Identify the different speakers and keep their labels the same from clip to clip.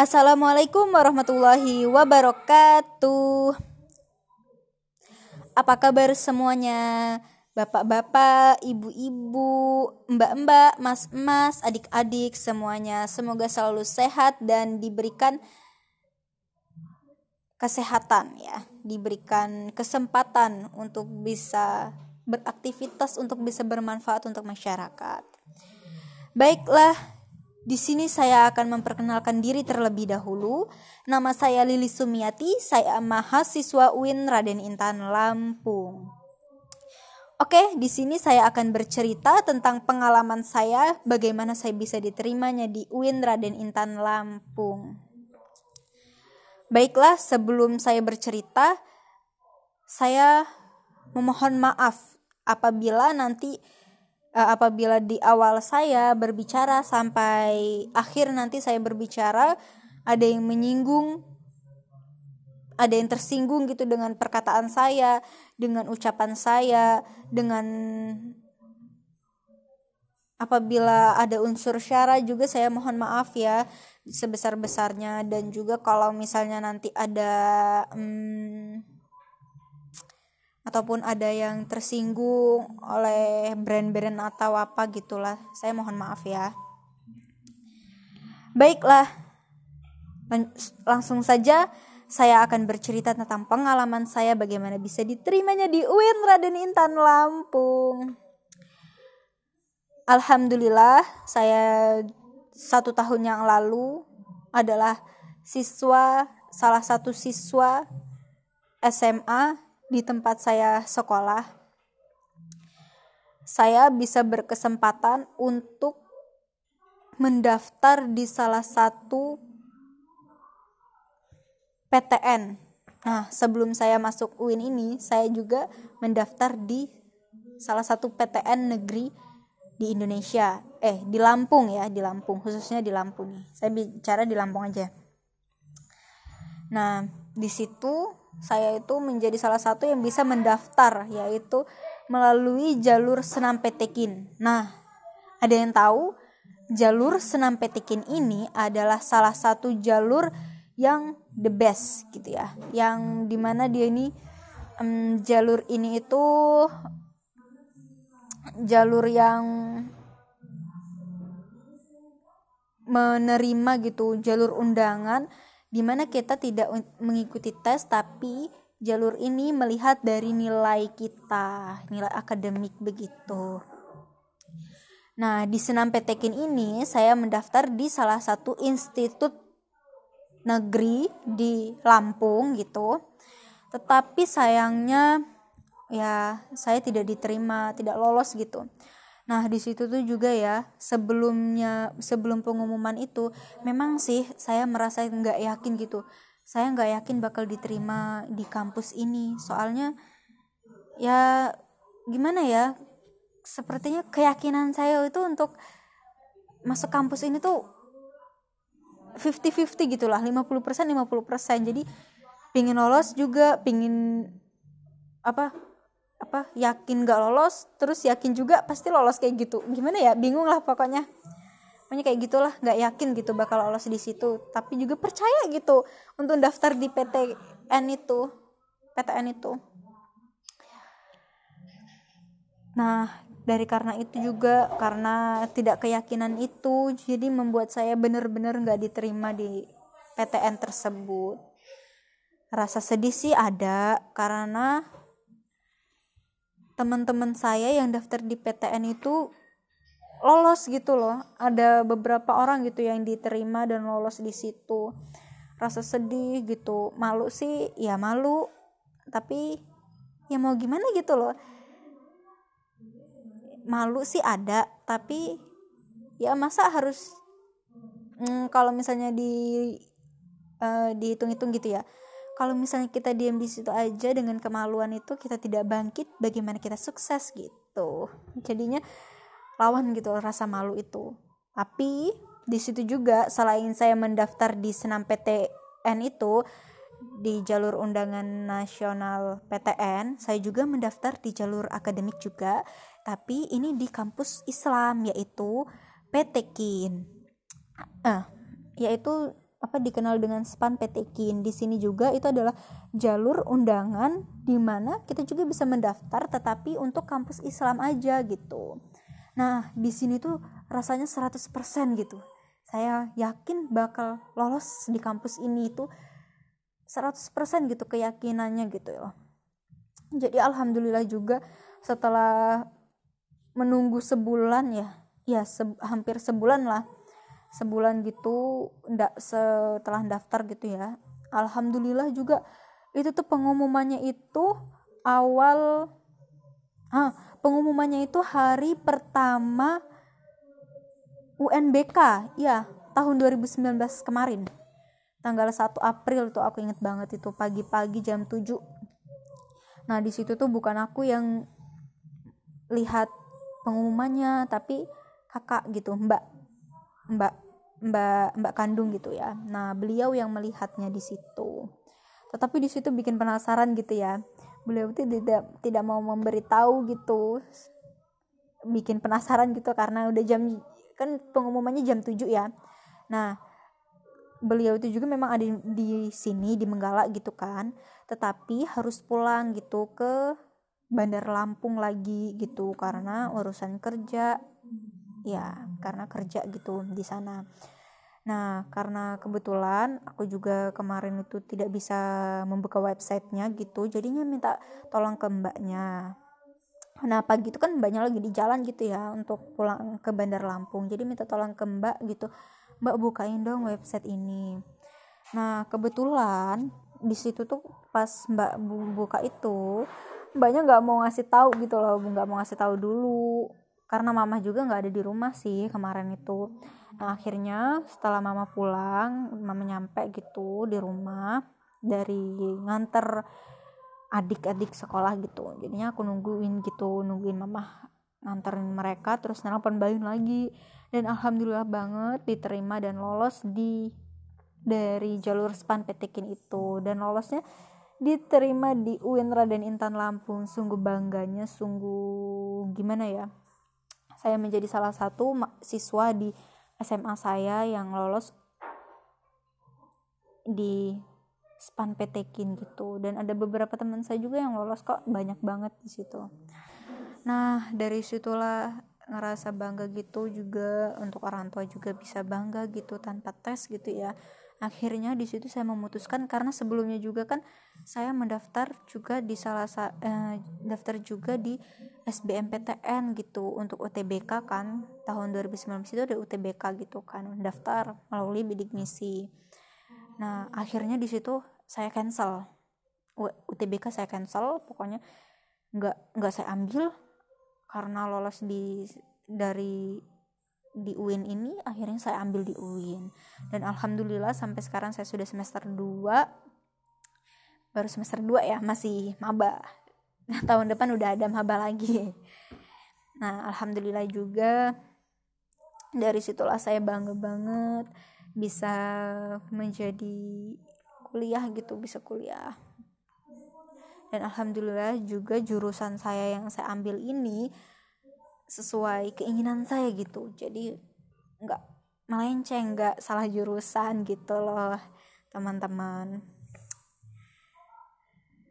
Speaker 1: Assalamualaikum warahmatullahi wabarakatuh. Apa kabar semuanya? Bapak-bapak, ibu-ibu, mbak-mbak, mas-mas, adik-adik semuanya. Semoga selalu sehat dan diberikan kesehatan ya, diberikan kesempatan untuk bisa beraktivitas untuk bisa bermanfaat untuk masyarakat. Baiklah, di sini saya akan memperkenalkan diri terlebih dahulu. Nama saya Lili Sumiati, saya mahasiswa UIN Raden Intan Lampung. Oke, di sini saya akan bercerita tentang pengalaman saya bagaimana saya bisa diterimanya di UIN Raden Intan Lampung. Baiklah, sebelum saya bercerita, saya memohon maaf apabila nanti apabila di awal saya berbicara sampai akhir nanti saya berbicara ada yang menyinggung ada yang tersinggung gitu dengan perkataan saya, dengan ucapan saya, dengan apabila ada unsur syara juga saya mohon maaf ya sebesar-besarnya. Dan juga kalau misalnya nanti ada hmm, ataupun ada yang tersinggung oleh brand-brand atau apa gitulah. Saya mohon maaf ya. Baiklah langsung saja saya akan bercerita tentang pengalaman saya bagaimana bisa diterimanya di UIN Raden Intan Lampung. Alhamdulillah saya satu tahun yang lalu adalah siswa salah satu siswa SMA di tempat saya sekolah, saya bisa berkesempatan untuk mendaftar di salah satu PTN. Nah, sebelum saya masuk UIN ini, saya juga mendaftar di salah satu PTN negeri di Indonesia. Eh, di Lampung ya, di Lampung, khususnya di Lampung nih. Saya bicara di Lampung aja. Nah, di situ saya itu menjadi salah satu yang bisa mendaftar yaitu melalui jalur senam petekin. Nah, ada yang tahu jalur senam petekin ini adalah salah satu jalur yang the best gitu ya. Yang di mana dia ini um, jalur ini itu jalur yang menerima gitu jalur undangan di mana kita tidak mengikuti tes tapi jalur ini melihat dari nilai kita, nilai akademik begitu. Nah, di senam petekin ini saya mendaftar di salah satu institut negeri di Lampung gitu. Tetapi sayangnya ya saya tidak diterima, tidak lolos gitu. Nah, di situ tuh juga ya, sebelumnya sebelum pengumuman itu memang sih saya merasa nggak yakin gitu. Saya nggak yakin bakal diterima di kampus ini. Soalnya ya gimana ya? Sepertinya keyakinan saya itu untuk masuk kampus ini tuh 50-50 gitulah, 50% 50%. Jadi pingin lolos juga, pingin apa apa yakin gak lolos terus yakin juga pasti lolos kayak gitu. Gimana ya? Bingung lah pokoknya. Pokoknya kayak gitulah nggak yakin gitu bakal lolos di situ. Tapi juga percaya gitu untuk daftar di PTN itu. PTN itu. Nah dari karena itu juga karena tidak keyakinan itu jadi membuat saya benar-benar nggak diterima di PTN tersebut. Rasa sedih sih ada karena teman-teman saya yang daftar di PTN itu lolos gitu loh. Ada beberapa orang gitu yang diterima dan lolos di situ. Rasa sedih gitu. Malu sih ya malu. Tapi ya mau gimana gitu loh. Malu sih ada tapi ya masa harus hmm, kalau misalnya di uh, dihitung-hitung gitu ya kalau misalnya kita diam di situ aja dengan kemaluan itu kita tidak bangkit bagaimana kita sukses gitu. Jadinya lawan gitu rasa malu itu. Tapi di situ juga selain saya mendaftar di senam PTN itu di jalur undangan nasional PTN saya juga mendaftar di jalur akademik juga. Tapi ini di kampus Islam yaitu PTKIN eh yaitu apa dikenal dengan span PTKIN di sini juga itu adalah jalur undangan di mana kita juga bisa mendaftar tetapi untuk kampus Islam aja gitu. Nah di sini tuh rasanya 100% gitu. Saya yakin bakal lolos di kampus ini itu 100% gitu keyakinannya gitu. Ya jadi alhamdulillah juga setelah menunggu sebulan ya ya se hampir sebulan lah sebulan gitu ndak setelah daftar gitu ya. Alhamdulillah juga itu tuh pengumumannya itu awal ah pengumumannya itu hari pertama UNBK ya tahun 2019 kemarin. Tanggal 1 April tuh aku inget banget itu pagi-pagi jam 7 nah di situ tuh bukan aku yang lihat pengumumannya tapi kakak gitu mbak mbak mbak mbak kandung gitu ya. Nah beliau yang melihatnya di situ. Tetapi di situ bikin penasaran gitu ya. Beliau itu tidak tidak mau memberitahu gitu. Bikin penasaran gitu karena udah jam kan pengumumannya jam 7 ya. Nah beliau itu juga memang ada di sini di Menggala gitu kan. Tetapi harus pulang gitu ke Bandar Lampung lagi gitu karena urusan kerja ya karena kerja gitu di sana. Nah karena kebetulan aku juga kemarin itu tidak bisa membuka websitenya gitu jadinya minta tolong ke mbaknya. Nah pagi itu kan mbaknya lagi di jalan gitu ya untuk pulang ke Bandar Lampung. Jadi minta tolong ke mbak gitu mbak bukain dong website ini. Nah kebetulan di situ tuh pas mbak buka itu mbaknya nggak mau ngasih tahu gitu loh nggak mau ngasih tahu dulu karena mama juga nggak ada di rumah sih kemarin itu. Nah akhirnya setelah mama pulang mama nyampe gitu di rumah dari nganter adik-adik sekolah gitu. Jadinya aku nungguin gitu nungguin mama nganterin mereka terus nelpon balik lagi. Dan alhamdulillah banget diterima dan lolos di dari jalur span petikin itu. Dan lolosnya diterima di UIN Raden Intan Lampung. Sungguh bangganya sungguh gimana ya saya menjadi salah satu siswa di SMA saya yang lolos di span PTKIN gitu. Dan ada beberapa teman saya juga yang lolos kok banyak banget di situ. Nah dari situlah ngerasa bangga gitu juga untuk orang tua juga bisa bangga gitu tanpa tes gitu ya akhirnya di situ saya memutuskan karena sebelumnya juga kan saya mendaftar juga di salah sa eh, daftar juga di SBMPTN gitu untuk UTBK kan. Tahun 2019 itu ada UTBK gitu kan daftar melalui bidik misi. Nah akhirnya di situ saya cancel. UTBK saya cancel pokoknya nggak nggak saya ambil karena lolos di dari di UIN ini akhirnya saya ambil di UIN dan alhamdulillah sampai sekarang saya sudah semester 2 baru semester 2 ya masih maba. Nah tahun depan udah ada maba lagi. Nah alhamdulillah juga dari situlah saya bangga banget bisa menjadi kuliah gitu bisa kuliah. Dan alhamdulillah juga jurusan saya yang saya ambil ini sesuai keinginan saya gitu. Jadi nggak melenceng nggak salah jurusan gitu loh teman-teman.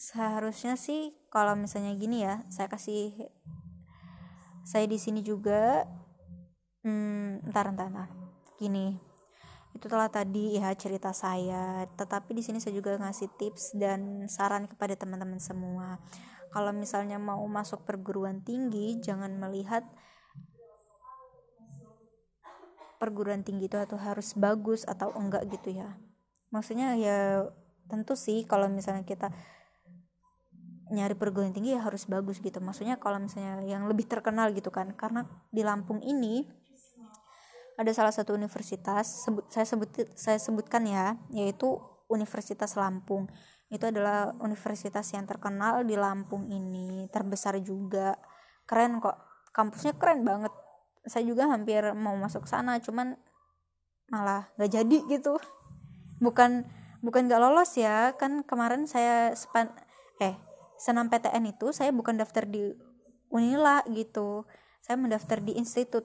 Speaker 1: Seharusnya sih kalau misalnya gini ya saya kasih saya di sini juga hmm, ntar ntar ntar. Gini itu telah tadi ya cerita saya. Tetapi di sini saya juga ngasih tips dan saran kepada teman-teman semua. Kalau misalnya mau masuk perguruan tinggi jangan melihat perguruan tinggi itu atau harus bagus atau enggak gitu ya. Maksudnya ya tentu sih kalau misalnya kita nyari perguruan tinggi ya harus bagus gitu. Maksudnya kalau misalnya yang lebih terkenal gitu kan. Karena di Lampung ini ada salah satu universitas sebut saya sebut saya sebutkan ya yaitu Universitas Lampung. Itu adalah universitas yang terkenal di Lampung ini terbesar juga. Keren kok kampusnya keren banget. Saya juga hampir mau masuk sana cuman malah gak jadi gitu. Bukan bukan gak lolos ya kan kemarin saya span eh senam PTN itu saya bukan daftar di Unila gitu. Saya mendaftar di institut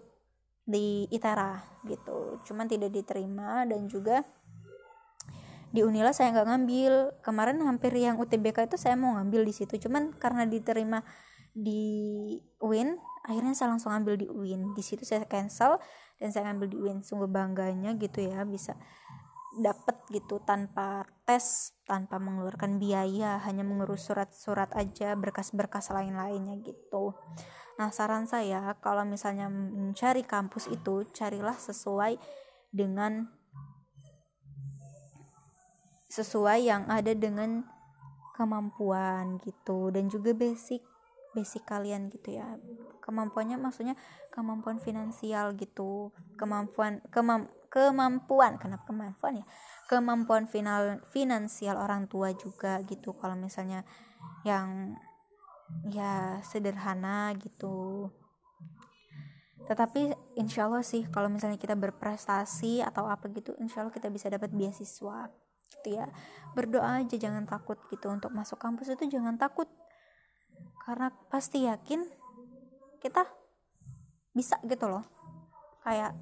Speaker 1: di ITERA gitu. Cuman tidak diterima dan juga di Unila saya nggak ngambil. Kemarin hampir yang UTBK itu saya mau ngambil di situ. Cuman karena diterima di UIN akhirnya saya langsung ambil di UIN di situ saya cancel dan saya ngambil di UIN sungguh bangganya gitu ya bisa dapat gitu tanpa tes tanpa mengeluarkan biaya hanya mengurus surat-surat aja berkas-berkas lain-lainnya gitu nah saran saya kalau misalnya mencari kampus itu carilah sesuai dengan sesuai yang ada dengan kemampuan gitu dan juga basic basic kalian gitu ya. Kemampuannya maksudnya kemampuan finansial gitu. Kemampuan kemam, kemampuan kenapa kemampuan ya? Kemampuan final finansial orang tua juga gitu. Kalau misalnya yang ya sederhana gitu. Tetapi insya Allah sih kalau misalnya kita berprestasi atau apa gitu insya Allah kita bisa dapat beasiswa gitu ya. Berdoa aja jangan takut gitu untuk masuk kampus itu jangan takut. Karena pasti yakin kita bisa gitu loh. Kayak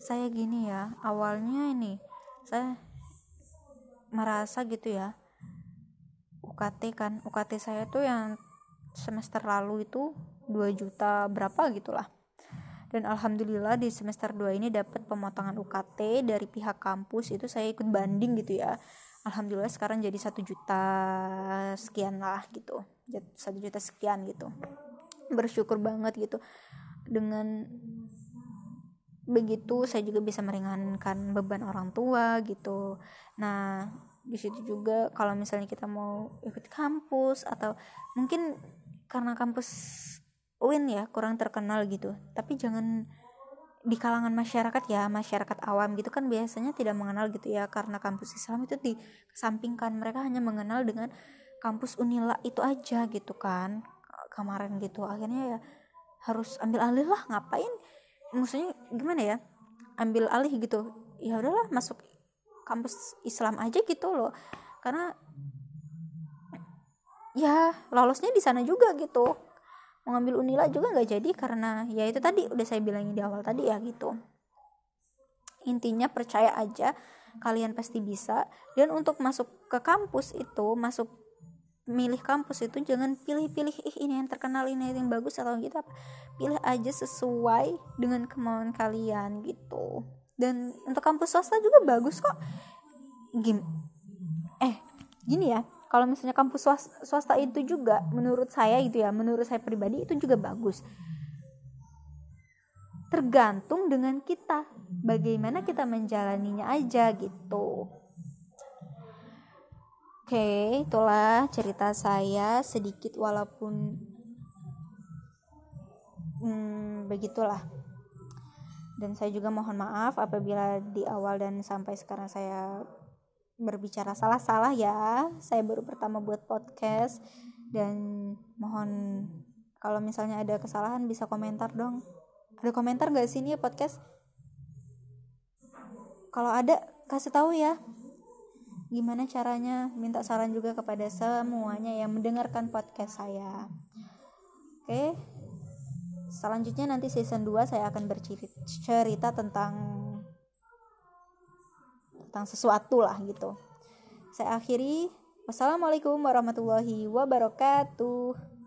Speaker 1: saya gini ya awalnya ini saya merasa gitu ya UKT kan. UKT saya tuh yang semester lalu itu 2 juta berapa gitulah. Dan alhamdulillah di semester 2 ini dapat pemotongan UKT dari pihak kampus. Itu saya ikut banding gitu ya. Alhamdulillah sekarang jadi satu juta sekian lah gitu. Satu juta sekian gitu. Bersyukur banget gitu. Dengan begitu saya juga bisa meringankan beban orang tua gitu. Nah di situ juga kalau misalnya kita mau ikut kampus atau mungkin karena kampus UIN ya kurang terkenal gitu. Tapi jangan di kalangan masyarakat ya masyarakat awam gitu kan biasanya tidak mengenal gitu ya. Karena kampus Islam itu dikesampingkan mereka hanya mengenal dengan kampus Unila itu aja gitu kan kemarin gitu. Akhirnya ya harus ambil alih lah ngapain? Maksudnya gimana ya? Ambil alih gitu. Ya udahlah masuk kampus Islam aja gitu loh. Karena ya lolosnya di sana juga gitu. Mau ngambil unila juga nggak jadi karena ya itu tadi udah saya bilangin di awal tadi ya gitu. Intinya percaya aja kalian pasti bisa. Dan untuk masuk ke kampus itu masuk milih kampus itu jangan pilih-pilih ih ini yang terkenal ini yang bagus atau gitu. Pilih aja sesuai dengan kemauan kalian gitu dan untuk kampus swasta juga bagus kok. Gim eh gini ya kalau misalnya kampus swasta itu juga menurut saya gitu ya menurut saya pribadi itu juga bagus. Tergantung dengan kita bagaimana kita menjalaninya aja gitu. Oke itulah cerita saya sedikit walaupun hmm, begitulah dan saya juga mohon maaf apabila di awal dan sampai sekarang saya berbicara salah-salah ya. Saya baru pertama buat podcast dan mohon kalau misalnya ada kesalahan bisa komentar dong. Ada komentar gak sih ini podcast? Kalau ada kasih tahu ya. Gimana caranya? Minta saran juga kepada semuanya yang mendengarkan podcast saya. Oke selanjutnya nanti season 2 saya akan bercerita tentang tentang sesuatu lah gitu. Saya akhiri. Wassalamualaikum warahmatullahi wabarakatuh